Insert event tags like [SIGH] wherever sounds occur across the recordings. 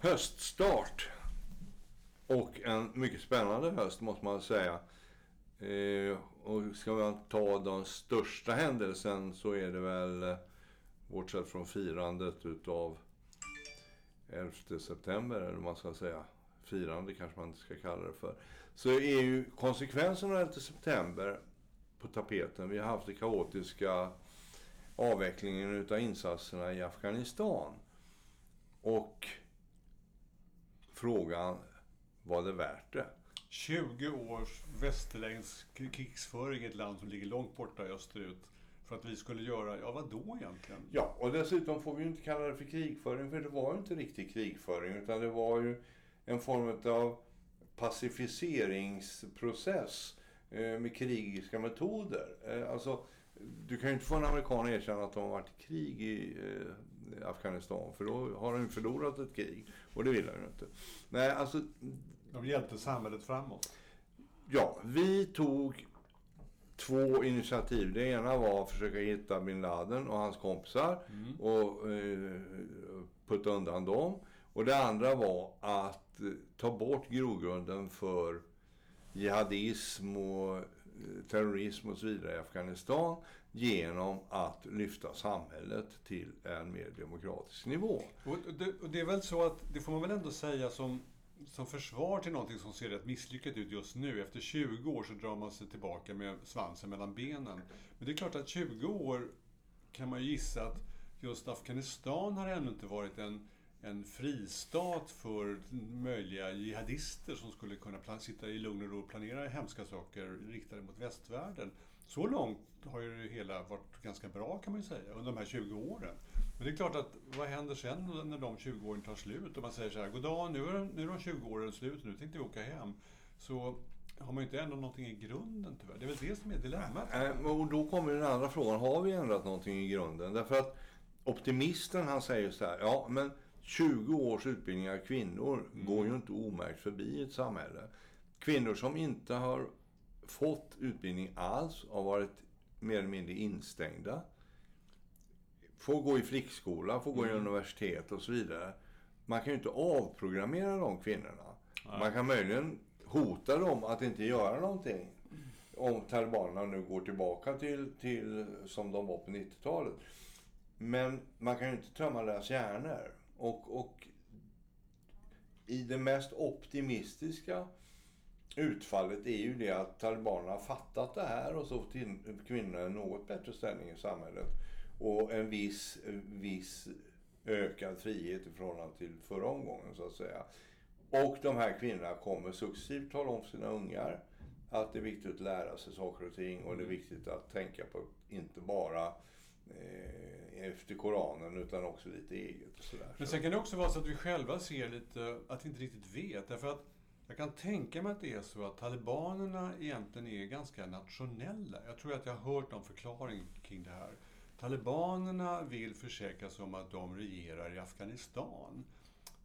höststart. Och en mycket spännande höst måste man säga. Eh, och ska man ta den största händelsen så är det väl, eh, bortsett från firandet utav 11 september, eller vad man ska säga. Firande kanske man inte ska kalla det för. Så är ju konsekvenserna av 11 september på tapeten. Vi har haft den kaotiska avvecklingen utav insatserna i Afghanistan. Och frågan, var det värt det? 20 års västerländsk krigsföring i ett land som ligger långt borta österut. För att vi skulle göra, ja vad då egentligen? Ja, och dessutom får vi ju inte kalla det för krigföring, för det var ju inte riktigt krigföring, utan det var ju en form av pacificeringsprocess eh, med krigiska metoder. Eh, alltså, du kan ju inte få en amerikan att erkänna att de har varit i krig i eh, Afghanistan. För då har de ju förlorat ett krig. Och det vill de ju inte. Nej, alltså... De hjälpte samhället framåt. Ja, vi tog två initiativ. Det ena var att försöka hitta bin Laden och hans kompisar. Mm. Och eh, putta undan dem. Och det andra var att eh, ta bort grogrunden för jihadism och eh, terrorism och så vidare i Afghanistan genom att lyfta samhället till en mer demokratisk nivå. Och det, och det är väl så att, det får man väl ändå säga som, som försvar till någonting som ser rätt misslyckat ut just nu. Efter 20 år så drar man sig tillbaka med svansen mellan benen. Men det är klart att 20 år kan man ju gissa att just Afghanistan har ännu inte varit en en fristat för möjliga jihadister som skulle kunna sitta i lugn och ro och planera hemska saker riktade mot västvärlden. Så långt har ju det hela varit ganska bra kan man ju säga under de här 20 åren. Men det är klart att vad händer sen när de 20 åren tar slut och man säger så här, goddag nu är, nu är de 20 åren slut nu tänkte vi åka hem. Så har man ju inte ändrat någonting i grunden tyvärr. Det är väl det som är dilemmat. Äh, och då kommer den andra frågan, har vi ändrat någonting i grunden? Därför att optimisten han säger så här, ja men 20 års utbildning av kvinnor mm. går ju inte omärkt förbi ett samhälle. Kvinnor som inte har fått utbildning alls har varit mer eller mindre instängda. Får gå i flickskola, får gå mm. i universitet och så vidare. Man kan ju inte avprogrammera de kvinnorna. Nej. Man kan möjligen hota dem att inte göra någonting. Om talibanerna nu går tillbaka till, till som de var på 90-talet. Men man kan ju inte tömma deras hjärnor. Och, och i det mest optimistiska utfallet är ju det att talibanerna har fattat det här och så får kvinnorna en något bättre ställning i samhället. Och en viss, viss ökad frihet i förhållande till förra omgången så att säga. Och de här kvinnorna kommer successivt tala om för sina ungar att det är viktigt att lära sig saker och ting och det är viktigt att tänka på inte bara eh, efter Koranen utan också lite eget. Och sådär. Men sen kan det också vara så att vi själva ser lite att vi inte riktigt vet. Därför att jag kan tänka mig att det är så att talibanerna egentligen är ganska nationella. Jag tror att jag har hört någon förklaring kring det här. Talibanerna vill försäkra sig om att de regerar i Afghanistan.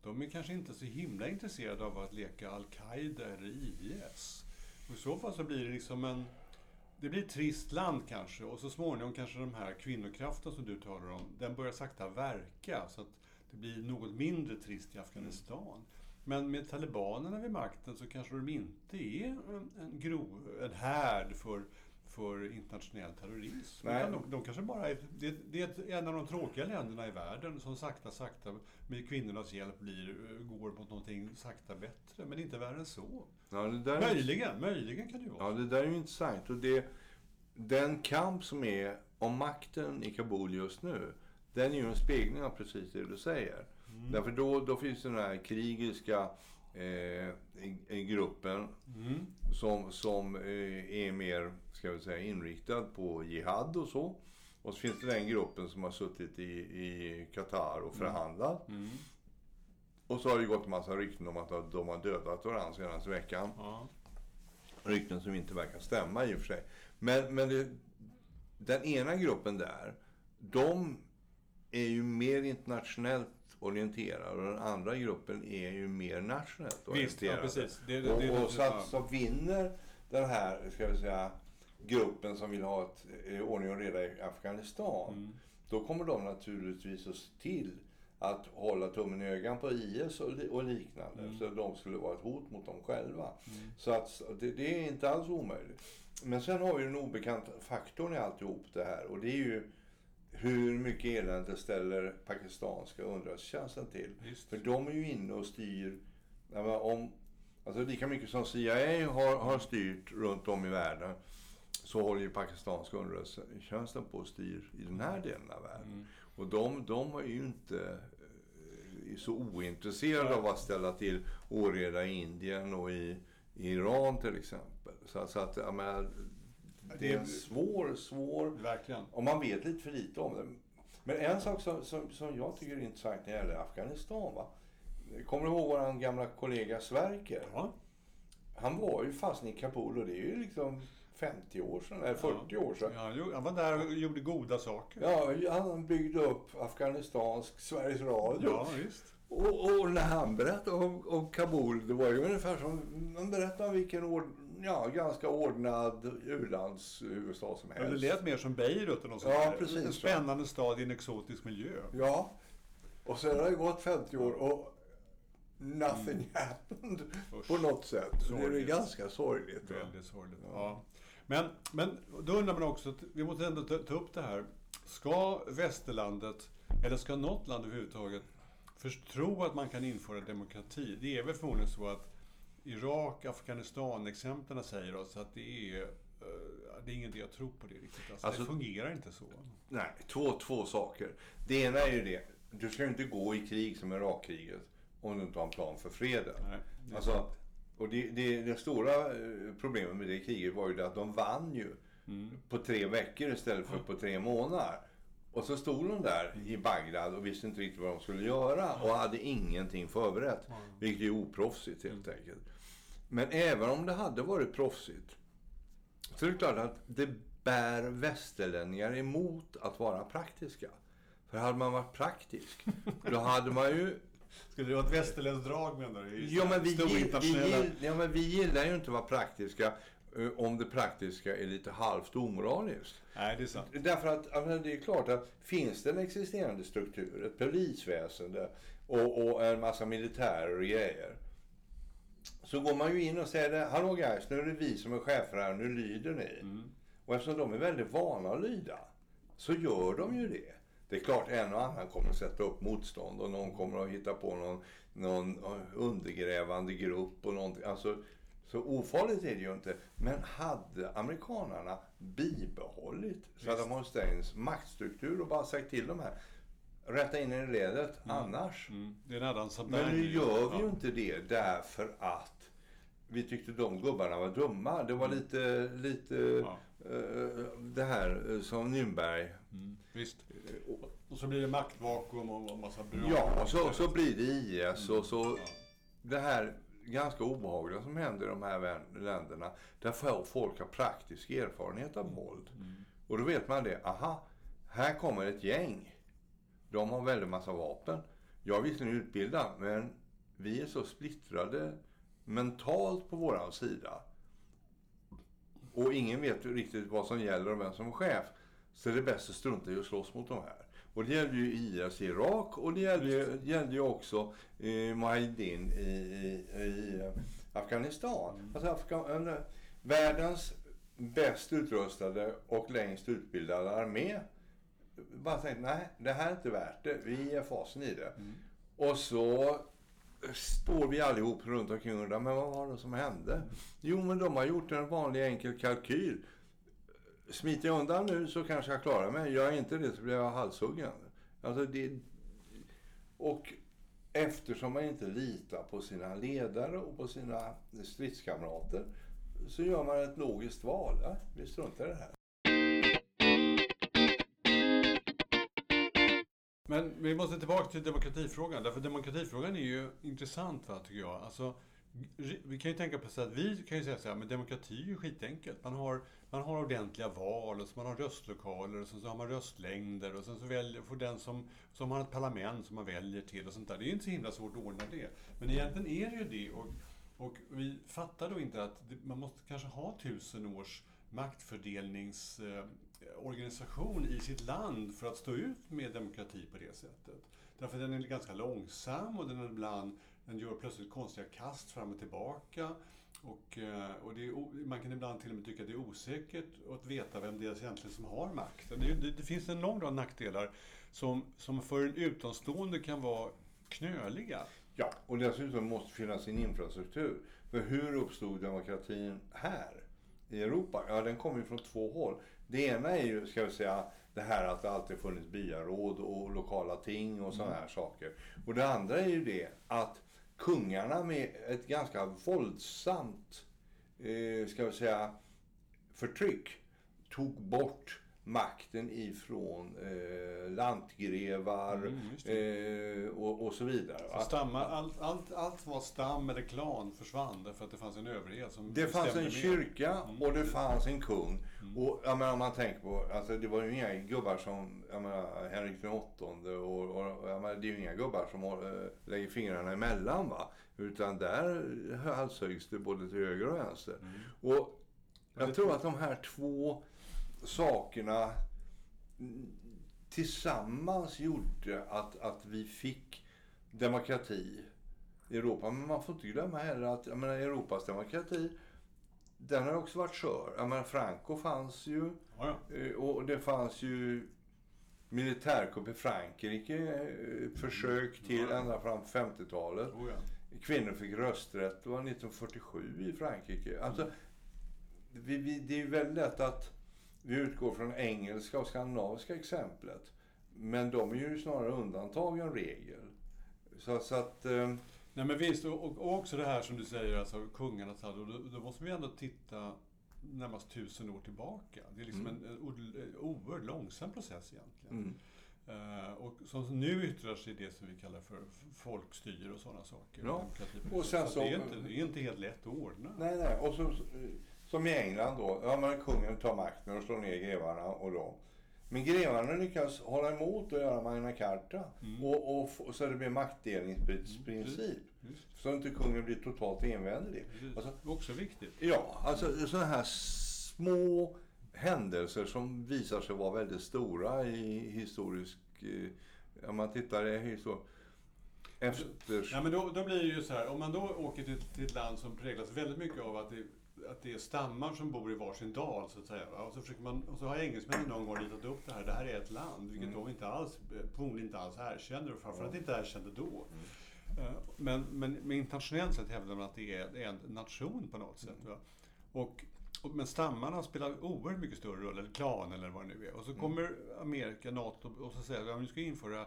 De är kanske inte så himla intresserade av att leka Al-Qaida eller IS. Och I så fall så blir det liksom en det blir ett trist land kanske och så småningom kanske de här kvinnokraften som du talar om, den börjar sakta verka så att det blir något mindre trist i Afghanistan. Mm. Men med talibanerna vid makten så kanske de inte är en, en, gro, en härd för för internationell terrorism. Nej. De, de kanske bara är, det, det, är en av de tråkiga länderna i världen som sakta, sakta med kvinnornas hjälp blir, går mot någonting sakta bättre. Men inte värre än så. Ja, möjligen, är, möjligen kan det vara Ja, det där är ju intressant. Och det, den kamp som är om makten i Kabul just nu, den är ju en spegling av precis det du säger. Mm. Därför då, då finns den här krigiska eh, gruppen mm. som, som eh, är mer ska vi säga, inriktad på jihad och så. Och så finns det den gruppen som har suttit i, i Qatar och förhandlat. Mm. Mm. Och så har det gått en massa rykten om att de har dödat varandra senaste veckan. Ja. Rykten som inte verkar stämma i och för sig. Men, men det, den ena gruppen där, de är ju mer internationellt orienterad och den andra gruppen är ju mer nationellt orienterad. Ja. Det, det, och, och så, att, så vinner den här, ska vi säga, gruppen som vill ha ett, eh, ordning och reda i Afghanistan. Mm. Då kommer de naturligtvis att se till att hålla tummen i ögat på IS och, li- och liknande. Mm. Så de skulle vara ett hot mot dem själva. Så att det, det är inte alls omöjligt. Men sen har vi den obekanta faktorn i alltihop det här. Och det är ju hur mycket elände ställer pakistanska underrättelsetjänsten till. Visst. För de är ju inne och styr. Om, alltså lika mycket som CIA har, har styrt runt om i världen så håller ju pakistanska underrättelsetjänsten på och styr i den här delen av världen. Mm. Och de, de är ju inte eh, så ointresserade av att ställa till oreda i Indien och i, i Iran till exempel. Så, så att, jag menar, det är en svår, svår Verkligen. om man vet lite för lite om det. Men en sak som, som, som jag tycker är intressant när det gäller Afghanistan. Va? Kommer du ihåg vår gamla kollega Sverker? Ja. Han var ju fast i Kabul och det är ju liksom 50 år sedan, eller 40 år sedan. Ja, han var där och gjorde goda saker. Ja, han byggde upp Afghanistansk Sveriges Radio. Ja, visst. Och, och när han berättade om, om Kabul, det var ju ungefär som han berättade om vilken ord, ja, ganska ordnad u-landshuvudstad som Ja, det helst. lät mer som Beirut eller något sånt Ja, precis, En spännande stad i en exotisk miljö. Ja. Och sen har det gått 50 år och nothing happened Usch. på något sätt. Det är Sorgligt. ganska sorgligt. Väldigt sorgligt. Ja. Men, men då undrar man också, vi måste ändå ta, ta upp det här. Ska västerlandet, eller ska något land överhuvudtaget, först tro att man kan införa demokrati? Det är väl förmodligen så att Irak, Afghanistan-exemplen säger oss att det är, eh, det är ingen idé att tro på det riktigt. Alltså, Alltså- det fungerar inte så. Nej, två, två saker. Det ena är ju det, du ska ju inte gå i krig som Irakkriget om du inte har en plan för freden. Nej, det Alltså, och det, det, det stora eh, problemet med det kriget var ju det att de vann ju Mm. på tre veckor istället för på tre månader. Och så stod de där i Bagdad och visste inte riktigt vad de skulle göra och hade ingenting förberett. Vilket är oproffsigt helt enkelt. Men även om det hade varit proffsigt så är det klart att det bär västerlänningar emot att vara praktiska. För hade man varit praktisk, [LAUGHS] då hade man ju Skulle det vara ett västerländskt drag menar du? Ja men, vi, gill, vi, internationella- gill, ja, men vi gillar ju inte att vara praktiska eh, om det praktiska är lite halvt omoraliskt. Nej, det är sant. Därför att det är klart att finns det en existerande struktur, ett polisväsende och, och en massa militärer och grejer. Så går man ju in och säger det, hallå guys, nu är det vi som är chefer här, nu lyder ni. Mm. Och eftersom de är väldigt vana att lyda, så gör de ju det. Det är klart en och annan kommer att sätta upp motstånd och någon kommer att hitta på någon, någon undergrävande grupp och någonting. Alltså, så ofarligt är det ju inte. Men hade amerikanarna bibehållit Saddam Husseins maktstruktur och bara sagt till de här, rätta in er i ledet, annars. Mm. Det är en annan. Men nu gör vi ju inte det därför att vi tyckte de gubbarna var dumma. Det var lite, lite Ja. eh, det här eh, som Nürnberg. Mm. Visst. Och så blir det maktvakuum och och massa bra. Ja, och så, så blir det IS och så Ja. det här ganska obehagliga som händer i de här länderna. Där folk har praktisk erfarenhet av våld. Och då vet man det. Aha, här kommer ett gäng. De har väldigt massa vapen. Jag är visserligen utbildad, men vi är så splittrade mentalt på våran sida. Och ingen vet ju riktigt vad som gäller och vem som är chef. Så det är bäst att strunta i att slåss mot de här. Och det gällde ju IS i Irak och det gällde, ju- gällde ju också eh, Mujahedin i, i, i eh, Afghanistan. Alltså Afga- eh, världens bäst utrustade och längst utbildade armé. Bara tänkte, nej, det här är inte värt det. Vi ger fasen i det. Och så står vi allihop runt omkring och undrar, men vad var det som hände? Jo, men de har gjort en vanlig enkel kalkyl. Smiter jag undan nu så kanske jag klarar mig. Gör jag inte det så blir jag halshuggen. Alltså det... Och eftersom man inte litar på sina ledare och på sina stridskamrater så gör man ett logiskt val. Ja, vi struntar i det här. Men vi måste tillbaka till demokratifrågan. Därför demokratifrågan är ju intressant, va, tycker jag. Alltså, vi kan ju tänka på så att vi kan ju säga så här, men demokrati är ju skitenkelt. Man har, man har ordentliga val, och så man har röstlokaler, och sen så har man röstlängder, och sen så väljer, får den som, som har ett parlament som man väljer till och sånt där. Det är ju inte så himla svårt att ordna det. Men egentligen är det ju det. Och, och vi fattar då inte att det, man måste kanske ha tusen års maktfördelnings... Eh, organisation i sitt land för att stå ut med demokrati på det sättet. Därför den är ganska långsam och den är ibland den gör plötsligt konstiga kast fram och tillbaka. Och, eh, och det är, man kan ibland till och med tycka att det är osäkert att veta vem det är egentligen som har makten. Det, det, det, finns en lång rad nackdelar som, som för en utomstående kan vara knöliga. Ja, och dessutom måste finnas en infrastruktur. För hur uppstod demokratin här i Europa? Ja, den kommer ju från två håll. Det ena är ju, ska vi säga, det här att det alltid funnits byaråd och lokala ting och sådana här saker. Och det andra är ju det att kungarna med ett ganska våldsamt, eh, ska vi säga, förtryck tog bort makten ifrån eh, lantgrevar mm, eh, och, och, så vidare. Så stammar, allt, allt, allt var stam eller klan försvann därför att det fanns en överhet som Det fanns en kyrka mm. och det fanns en kung. Mm. Och jag menar, om man tänker på, alltså det var ju inga gubbar som, jag menar, Henrik åttonde och, och jag menar, det är ju inga gubbar som äh, lägger fingrarna emellan va. Utan där halshöjs det både till höger och vänster. Mm. Och jag tror att de här två sakerna tillsammans gjorde att, att vi fick demokrati i Europa. Men man får inte glömma heller att jag menar, Europas demokrati den har också varit skör. Jag menar, Franco fanns ju. Ja, ja. Eh, och det fanns ju militärkupp i Frankrike. Eh, försök till ja, ända fram 50-talet. Oh, Kvinnor fick rösträtt. Det var 1947 i Frankrike. Alltså, vi, vi, det är ju väldigt lätt att vi utgår från engelska och skandinaviska exemplet. Men de är ju snarare undantag än regel. Så, så att... Eh... Nej men visst, och, och, också det här som du säger, alltså kungarnas tid. Då, då måste vi ändå titta närmast tusen år tillbaka. Det är liksom mm. en, en oerhört långsam process egentligen. Mm. Uh, och som nu yttrar sig det som vi kallar för folkstyre och sådana saker. Ja. Och sen så, det, är inte, det är inte helt lätt att ordna. Nej, nej. Och så, som i England då. Ja, men kungen tar makten och slår ner grevarna och då. Men grevarna lyckas hålla emot och göra Magna Carta. Mm. Och, och, och, så det blir maktdelningsprincip. Mm. Så inte kungen blir totalt envändig. Alltså, också viktigt. Ja, alltså sådana här små händelser som visar sig vara väldigt stora i historisk... Eh, om man tittar i historia. Efter... Ja, men då, då blir det ju så här, om man då åker till, till ett land som präglas väldigt mycket av att det att det är stammar som bor i varsin dal så att säga. Och så, försöker man, och så har engelsmännen någon gång ritat upp det här. Det här är ett land, vilket mm. de inte alls, förmodligen inte alls erkänner och framförallt inte erkände då. Mm. Eh, men, men, men internationellt sett hävdar man att det är, en nation på något sätt. Va? Och, och, men stammarna spelar oerhört mycket större roll, eller klan eller vad det nu är. Och så mm. kommer Amerika, NATO och så säger att vi ska införa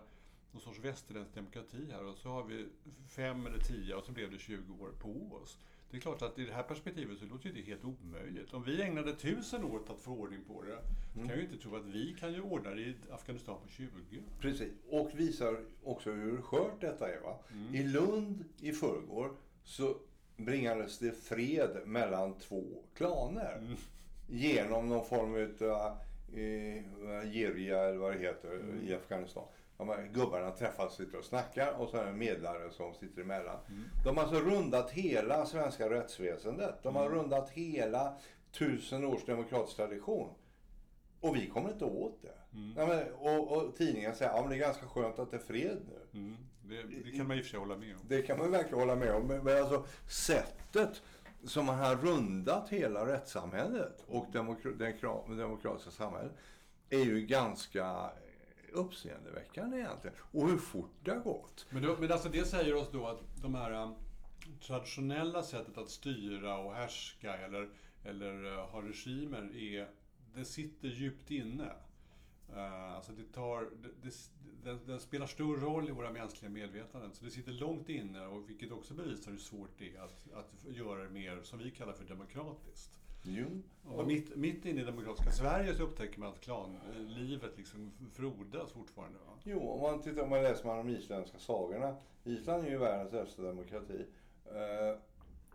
någon sorts västerländsk demokrati här och så har vi fem eller tio och så blev det 20 år på oss. Det är klart att i det här perspektivet så låter det helt omöjligt. Om vi ägnade tusen år att få ordning på det, så kan jag ju inte tro att vi kan ju ordna det i Afghanistan på 20. Precis, och visar också hur skört detta är. Va? Mm. I Lund i förrgår så bringades det fred mellan två klaner. Mm. Genom någon form av eh, Geria eller vad det heter mm. i Afghanistan de här gubbarna träffas, sitter och snackar och så är det en medlare som sitter emellan. Mm. De har alltså rundat hela svenska rättsväsendet. De har mm. rundat hela tusen års demokratisk tradition. Och vi kommer inte åt det. Mm. Ja, men, och, och tidningen säger att ja, det är ganska skönt att det är fred nu. Mm. Det, det, kan man i och för sig hålla med om. Det kan man verkligen hålla med om. Men, men alltså sättet som man har rundat hela rättssamhället och demokra det demokratiska samhället är ju ganska uppseendeväckande egentligen. Och hur fort det har gått. Men, då, men alltså det säger oss då att de här um, traditionella sättet att styra och härska eller, eller uh, ha regimer är, det sitter djupt inne. Uh, alltså det tar, det, det, den, spelar stor roll i våra mänskliga medvetanden. Så det sitter långt inne, och vilket också bevisar hur svårt det är att, att göra det mer, som vi kallar för demokratiskt. Jo. Och mitt, mitt inne i demokratiska Sverige så upptäcker man att klanlivet liksom frodas fortfarande. Va? Jo, om man, tittar, om man läser man de isländska sagorna. Island är ju världens äldsta demokrati. Uh,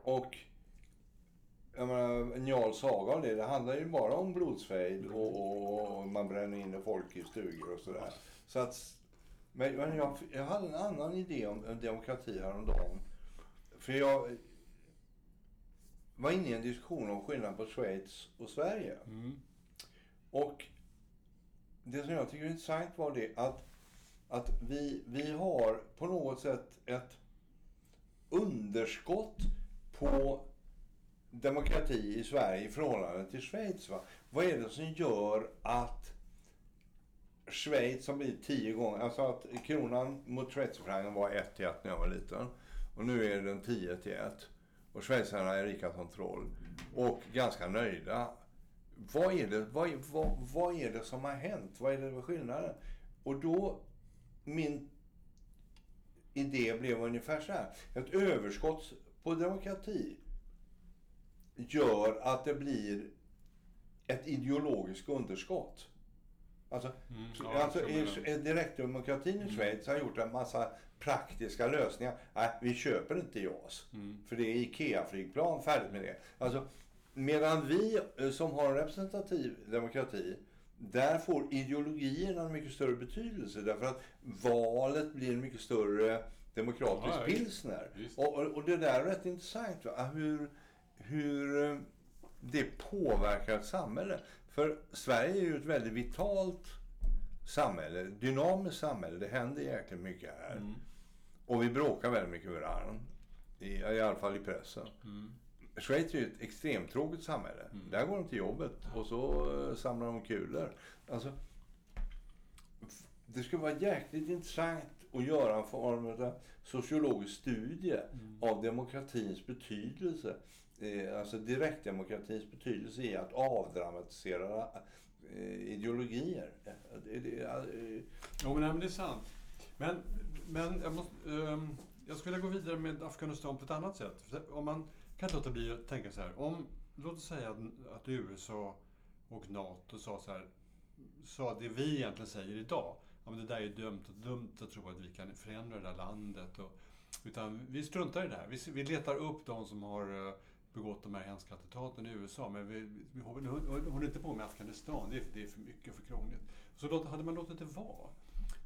och jag menar, en Njals saga om det, det handlar ju bara om blodsfejd och, och, och, man bränner in folk i stugor och sådär. Så att, men jag, jag hade en annan idé om demokrati häromdagen. För jag, var inne i en diskussion om skillnaden på Schweiz och Sverige. Mm. Och det som jag tycker är intressant var det att, att vi, vi har på något sätt ett underskott på demokrati i Sverige i förhållande till Schweiz. Va? Vad är det som gör att Schweiz som blir tio gånger, alltså att kronan mot schweizerfrancen var 1 till 1 när jag var liten. Och nu är den 10 till 1. Och schweizarna är rika som troll. Och ganska nöjda. Vad är, det, vad, vad, vad är det som har hänt? Vad är det för skillnaden? Och då, min idé blev ungefär så här. Ett överskott på demokrati gör att det blir ett ideologiskt underskott. Alltså, Mm, ja, alltså i direktdemokratin i Schweiz har gjort en massa praktiska lösningar. Nej, vi köper inte JAS. Mm. För det är IKEA-flygplan, färdigt med det. Alltså, medan vi eh, som har en representativ demokrati, där får ideologierna en mycket större betydelse. Därför att valet blir en mycket större demokratisk Ja, pilsner. Och, och det där är rätt intressant. Va? Hur, hur eh, det påverkar ett samhälle. För Sverige är ju ett väldigt vitalt samhälle, dynamiskt samhälle. Det händer jäkligt mycket här. Mm. Och vi bråkar väldigt mycket med varandra. I, I alla fall i pressen. Mm. Schweiz är ju ett extremt tråkigt samhälle. Där går de till jobbet och så eh, samlar de kulor. Alltså, det skulle vara jäkligt intressant att göra en form av sociologisk studie av demokratins betydelse. Eh, alltså direktdemokratins betydelse i att avdramatisera eh, ideologier. Eh, jo, men, men det är sant. Men, men jag, måste, ehm, jag skulle vilja gå vidare med Afghanistan på ett annat sätt. Om man kan inte låta bli att tänka så här. Om, låt oss säga att, USA och NATO sa så här, sa det vi egentligen säger idag. Ja, men det där är dumt och dumt att tro att vi kan förändra det där landet. Och, utan vi struntar i det här. Vi, vi letar upp de som har begått de här hemska attentaten i USA. Men vi, vi håller, inte på med Afghanistan. Det är, det är för mycket, för krångligt. Så låt, hade man låtit det vara.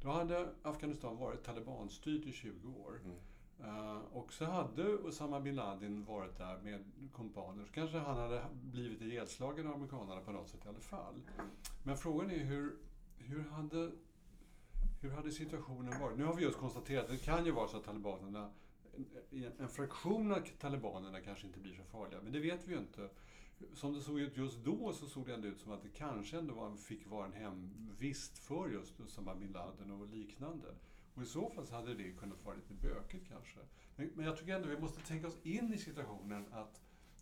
Då hade Afghanistan varit talibanstyrt i 20 år. Mm. Eh, och så hade Osama bin Laden varit där med kompaner. Så kanske han hade blivit ihjälslagen av amerikanerna på något sätt i alla fall. Men frågan är hur, hur, hade, hur hade situationen varit? Nu har vi just konstaterat att det kan ju vara så att talibanerna en, en fraktion av talibanerna kanske inte blir så farliga, men det vet vi ju inte. Som det såg ut just då så såg det ändå ut som att det kanske ändå var, fick vara en hemvist för just Usama bin Laden och liknande. Och i så fall så hade det kunnat vara lite bökigt kanske. Men, men jag tycker ändå vi måste tänka oss in i situationen att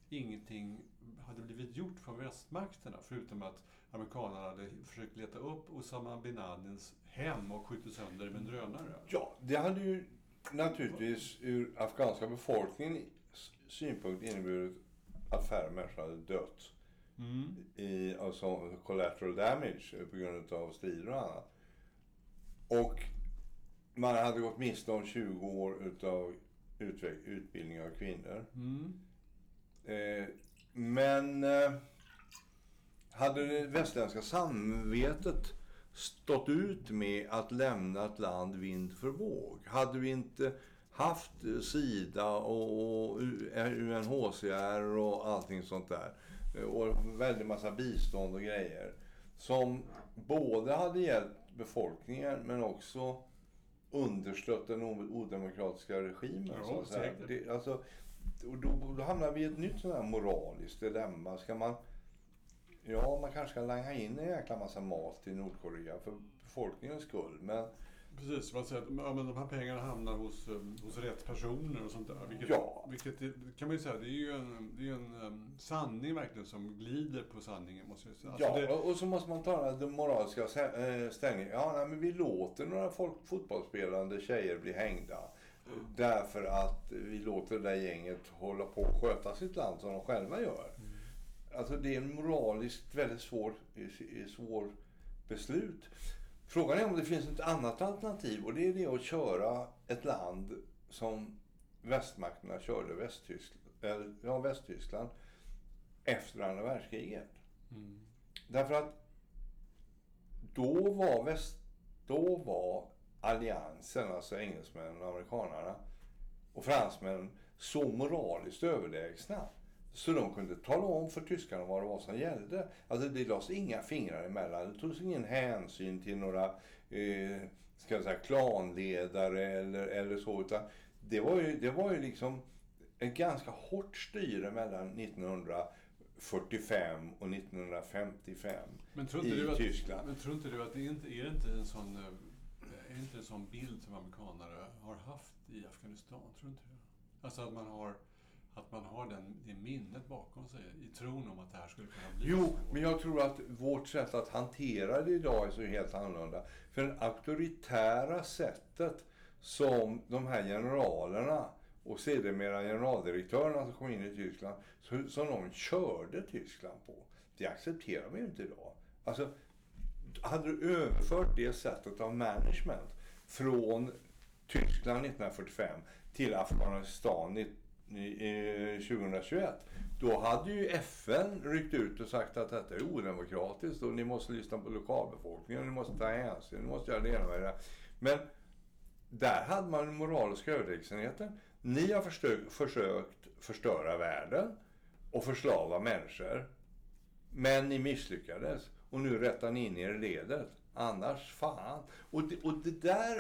ingenting hade blivit gjort från västmakterna förutom att amerikanerna hade försökt leta upp Osama bin Ladins hem och skjutit sönder det med en drönare. Ja, det hade ju naturligtvis ur afghanska befolkningens synpunkt inneburit att färre människor hade dött Mm. i alltså, collateral damage på grund av strider och annat. Och man hade gått miste om 20 år utav utbildning av kvinnor. Mm. Eh, men eh, hade det västerländska samvetet stått ut med att lämna ett land vind för våg? Hade vi inte haft Sida och UNHCR och allting sånt där och väldigt massa bistånd och grejer som både hade hjälpt befolkningen men också understött den odemokratiska regimen. Ja, så. Det, alltså, och då, då hamnar vi i ett nytt sånt här moraliskt dilemma. Ska man... Ja, man kanske ska langa in en jäkla massa mat till Nordkorea för befolkningens skull. Men Precis, man säger att ja, men de här pengarna hamnar hos, eh, hos rätt personer och sånt där. Vilket, Ja. vilket kan man ju säga, det är ju en, det är en um, sanning verkligen som glider på sanningen måste jag säga. Alltså ja, det, och- så måste man ta den moraliska eh, ställningen. Ja, nej, men vi låter några folk, fotbollsspelande tjejer bli hängda. Därför att vi låter det där gänget hålla på och sköta sitt land som de själva gör. Alltså det är en moraliskt väldigt svår, eh, svår beslut. Frågan är om det finns ett annat alternativ och det är det att köra ett land som västmakterna körde Västtyskland, eller, ja, Västtyskland efter andra världskriget. mm, Därför att då var, väst, då var alliansen, alltså engelsmännen och amerikanerna och fransmännen så moraliskt överlägsna. Så de kunde tala om för tyskarna vad det var som gällde. Alltså det lades inga fingrar emellan. Det togs ingen hänsyn till några eh, ska jag säga, klanledare eller, eller så. Utan det, var ju, det var ju liksom ett ganska hårt styre mellan 1945 och 1955 Men tror inte i du att, Tyskland. Men tror inte du att det inte, är inte en sån, eh, är inte en sån bild som amerikanare har haft i Afghanistan? Tror du inte det? Alltså att man har, att man har den, det minnet bakom sig i tron om att det här skulle kunna bli Jo, men jag tror att vårt sätt att hantera det idag är så helt annorlunda. För det auktoritära sättet som de här generalerna och sedermera generaldirektörerna som kom in i Tyskland, som de körde Tyskland på, det accepterar vi ju inte idag. Alltså, hade du överfört det sättet av management från Tyskland 1945 till Afghanistan 2021, då hade ju FN ryckt ut och sagt att detta är odemokratiskt och ni måste lyssna på lokalbefolkningen, ni måste ta hänsyn, ni måste göra det ena med det. Men där hade man den moraliska överlägsenheten. Ni har försökt, försökt förstöra världen och förslava människor. Men ni misslyckades. Och nu rättar ni in er i ledet. Annars fan. Och det, och det där,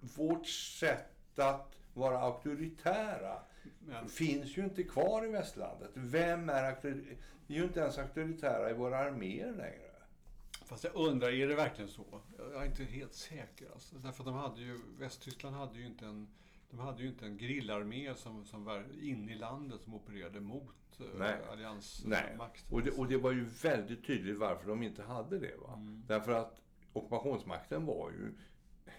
vårt sätt att vara auktoritära Men, finns ju inte kvar i västlandet. Vem är? Vi är ju inte ens auktoritära i våra arméer längre. fast jag undrar, är det verkligen så? Jag är inte helt säker. Alltså. Därför att de hade ju, Västtyskland hade ju inte en de hade ju inte en grillarmé som, som var inne i landet som opererade mot eh, Nej, alliansmakten. och det, och det var ju väldigt tydligt varför de inte hade det. Va? Mm. Därför att ockupationsmakten var ju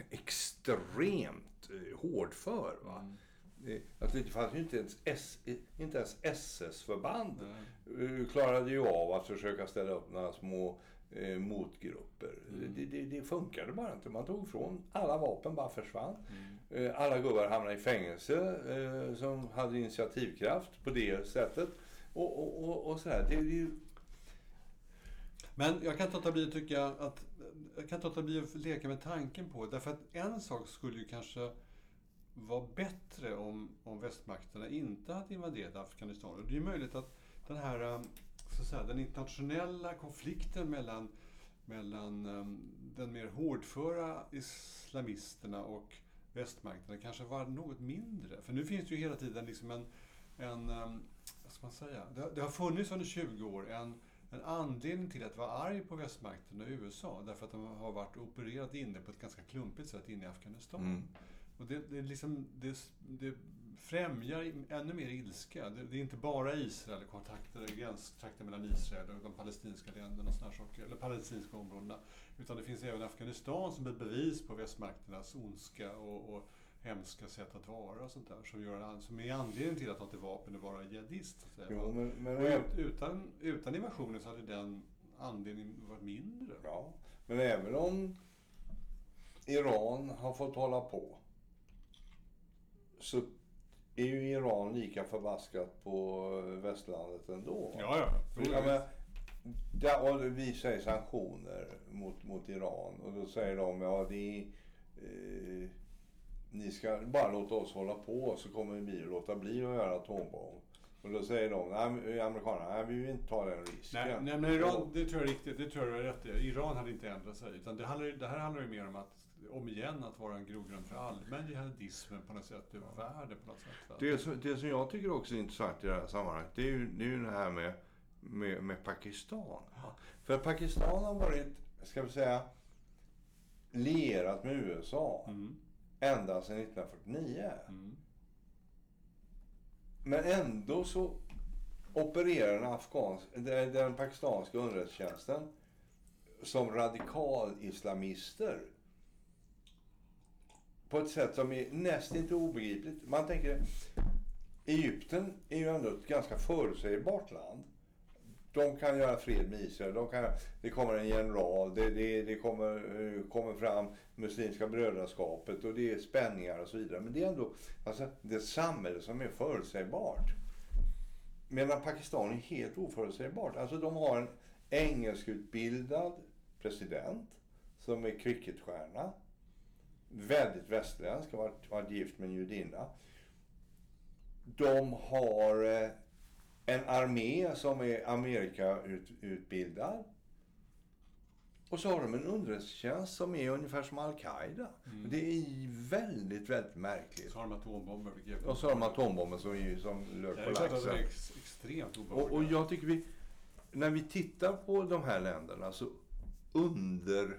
extremt eh, hårdför. Va? Mm. Det, alltså, det fanns ju inte ens, S, inte ens SS-förband Nej. eh, klarade ju av att försöka ställa upp några små eh, motgrupper. Mm. Det, det, det funkade bara inte. Man tog ifrån alla vapen, bara försvann. Mm. Eh, alla gubbar hamnade i fängelse eh, som hade initiativkraft på det sättet. Och, och, och, och sådär. Det, ju Men jag kan inte låta bli att tycka att... Jag kan inte låta bli att leka med tanken på Därför att en sak skulle ju kanske vara bättre om, om västmakterna inte hade invaderat Afghanistan. Och det är ju möjligt att den här eh, så att säga, den internationella konflikten mellan, mellan ehm, den mer hårdföra islamisterna och västmakterna kanske var något mindre. För nu finns det ju hela tiden liksom en, en ehm, vad ska man säga, det, det har funnits under 20 år en en anledning till att vara arg på västmakten och USA därför att de har varit opererat inne på ett ganska klumpigt sätt inne i Afghanistan. Mm. Och det, det, liksom, det, det främjar ännu mer ilska. Det, det är inte bara Israel, kontakter, gränstrakter mellan Israel och de palestinska länderna och såna här saker, eller palestinska områdena. Utan det finns även Afghanistan som ett bevis på västmakternas ondska och, och hemska sätt att vara och sånt där. Som, gör, som är anledningen till att ta till vapen och vara jihadist. Jo, men, men, ut, utan, utan invasionen så hade den anledningen varit mindre. ja, men även om Iran har fått hålla på så är ju Iran lika förbaskat på västlandet ändå. Ja, ja. Ja, men, där, och vi säger sanktioner mot, mot Iran och då säger de ja det är, eh, ni ska bara låta oss hålla på så kommer vi att låta bli att göra atombomb. Och då säger de, nej, amerikanerna, nej, vi vill inte ta den risken. Nej, nej, men Iran, det tror jag är riktigt. Det tror jag du har rätt i. Iran hade inte ändrat sig. Utan det, handlar, det här handlar ju mer om att, om igen, att vara en grogrund för allmän jihadism på något sätt världen på något sätt. Det, som, det som jag tycker också är intressant i det här sammanhanget, det är ju det, är ju det här med, med, med Pakistan. För Pakistan har varit, ska vi säga, lierat med USA Mm, ända sedan 1949. mm, Men ändå så opererar den, afghans, den, pakistanska underrättelsetjänsten som radikal-islamister på ett sätt som är nästan obegripligt. Man tänker, Egypten är ju ändå ett ganska förutsägbart land. De kan göra fred med Israel. De kan, det kommer en general, det, det, det kommer, eh, kommer fram Muslimska brödraskapet och det är spänningar och så vidare. Men det är ändå alltså, det är ett samhälle som är förutsägbart. Medan Pakistan är helt oförutsägbart. Alltså de har en engelskutbildad president som är cricketstjärna. Väldigt västerländsk, har varit, varit gift med en judinna. De har eh, en armé som är Amerikautbildad. Och så har de en underrättelsetjänst som är ungefär som Al-Qaida. Mm. Det är väldigt, väldigt märkligt. Så har de atombomber. vilket- Och så har de atombomben som är som lök på att det är laxen. ex, extremt Och, och jag tycker vi, när vi tittar på de här länderna så under,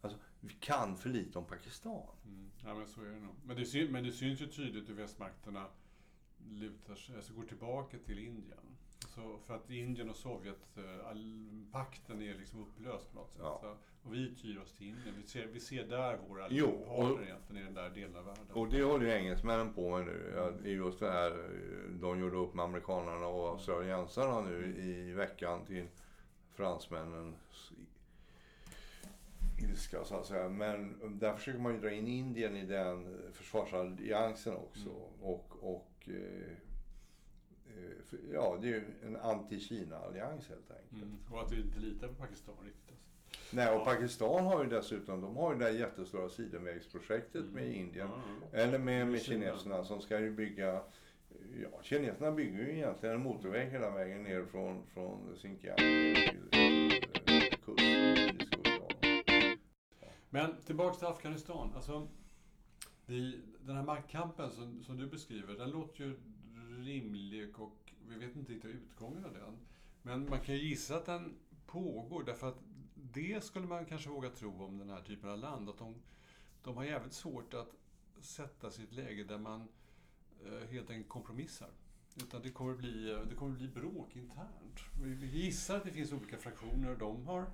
alltså vi kan för lite om Pakistan. Mm. Ja, men så är det nog. Men det, men det syns ju tydligt hur västmakterna lutar sig, alltså går tillbaka till Indien. Så för att Indien och Sovjet, eh, all, pakten är liksom upplöst på något sätt. Ja. Så, och vi tyr oss till Indien. Vi ser, vi ser där våra Jo, partner egentligen i den där delen av världen. Och det håller ju engelsmännen på med nu. Just det här, de gjorde upp med amerikanerna och australiensarna nu i veckan till fransmännens ilska så att säga. Men där försöker man ju dra in Indien i den försvarsalliansen också. Och, och eh, eh, ja, det är ju en anti-Kina-allians helt enkelt. Mm. Och att vi inte litar på Pakistan riktigt. Alltså. Nej, och Ja. Pakistan har ju dessutom, de har ju det där jättestora sidenvägsprojektet Mm. med Indien. Ja, ja. Eller med, med kineserna som ska ju bygga... Ja, kineserna bygger ju egentligen en motorväg hela vägen ner från, från Xinjiang till, till eh, kust, indiska oceanen. Men tillbaks till Afghanistan. Alltså, det, den här maktkampen som, som du beskriver, den låter ju rimlig och vi vet inte riktigt utgången av den. Men man kan ju gissa att den pågår därför att det skulle man kanske våga tro om den här typen av land. Att de, de har jävligt svårt att sätta sig i ett läge där man eh, helt enkelt kompromissar. Utan det kommer bli, eh, det kommer bli bråk internt. Vi vi gissar att det finns olika fraktioner och de har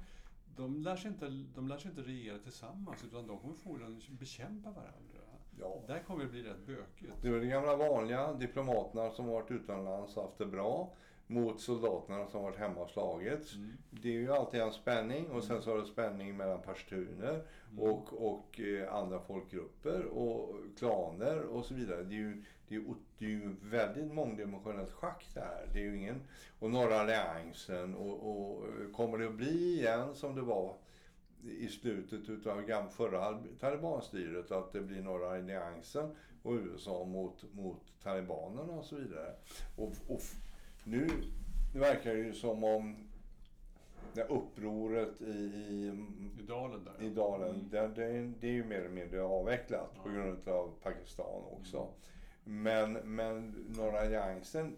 de lär, sig inte, de lär sig inte regera tillsammans utan de kommer förmodligen bekämpa varandra. Ja. Där kommer det bli rätt bökigt. Det är de gamla vanliga diplomaterna som varit utomlands och haft det bra mot soldaterna som varit hemma och slagits. Mm. Det är ju alltid en spänning och sen så har du spänning mellan pashtuner och, och eh, andra folkgrupper och klaner och så vidare. Det är ju, det är, det är ju väldigt mångdimensionellt schack det här. Det är ju ingen... Och norra alliansen och, och eh, kommer det att bli igen som det var i slutet utav gam- förra talibanstyret att det blir norra alliansen och USA mot, mot talibanerna och så vidare. Och, och nu verkar det ju som om det upproret i, i, I dalen där. i dalen, Mm. det, det, det är ju mer eller mindre avvecklat på Ja. grund av Pakistan också. Men, men norra alliansen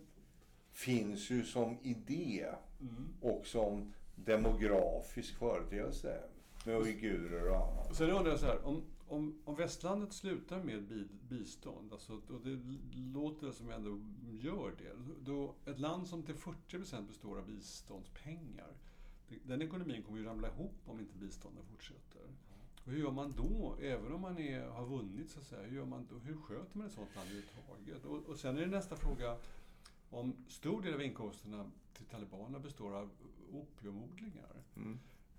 finns ju som idé Mm. och som demografisk företeelse med uigurer och annat. Sen undrar jag så här, om, om, om västlandet slutar med bi, bistånd, alltså, och det låter som ändå gör det, då ett land som till 40% består av biståndspengar, den ekonomin kommer ju ramla ihop om inte biståndet fortsätter. Och hur gör man då, även om man är, har vunnit så att säga, hur, gör man då, hur sköter man ett sådant land överhuvudtaget? Och, och sen är det nästa fråga, om stor del av inkomsterna till talibanerna består av opiumodlingar, Mm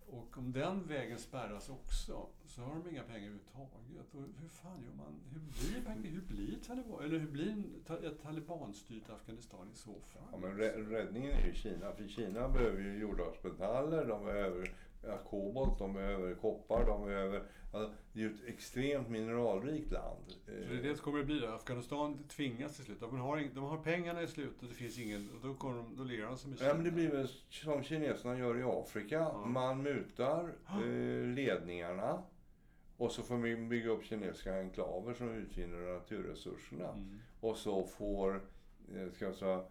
och om den vägen spärras också så har de inga pengar överhuvudtaget. Och hur fan gör man? Hur blir, hur blir Taliban, eller hur blir ett talibanstyrt Afghanistan i så fall? Ja, men räddningen är ju Kina. För Kina behöver ju jordartsmetaller, de behöver ja, kobolt, de behöver koppar, de behöver... Alltså, det är ju ett extremt mineralrikt land. Så det är det som kommer att bli det. Afghanistan tvingas till slut. De har, de har pengarna i slut och det finns ingen... Och då, kommer de, då lirar de sig med Ja, men det blir väl som kineserna gör i Afrika. Ja. Man mutar [GASPS] eh, ledningarna och så får man bygga upp kinesiska enklaver som utvinner naturresurserna. Mm. Och så får eh, ska jag säga,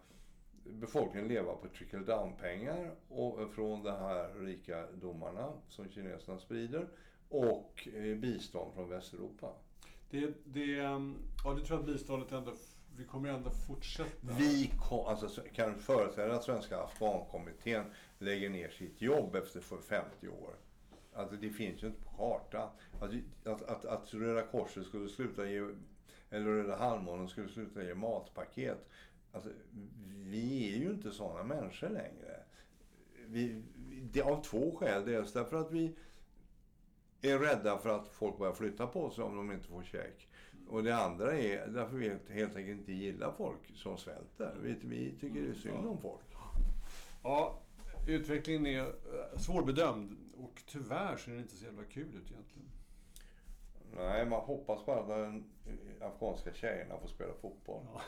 befolkningen leva på trickle down-pengar och, från de här rika domarna som kineserna sprider och eh, bistånd från Västeuropa. Det, det, ehm, ja, det tror jag att biståndet ändå... Vi kommer ändå fortsätta. Vi kom, alltså, kan företräda Svenska Afghankommittén lägger ner sitt jobb efter för 50 år. Alltså det finns ju inte på kartan. Alltså, att, att, att Röda Korset skulle sluta ge, eller Röda Halvmånen skulle sluta ge matpaket. Alltså, vi är ju inte sådana människor längre. Vi, det är av två skäl. Dels därför att vi är rädda för att folk börjar flytta på sig om de inte får käk. Och det andra är därför vi helt, enkelt inte gillar folk som svälter. Vi, vi tycker det är synd om folk. Ja, utvecklingen är eh, svårbedömd och tyvärr ser den inte så jävla kul ut egentligen. Nej, man hoppas bara att de afghanska tjejerna får spela fotboll. Ja.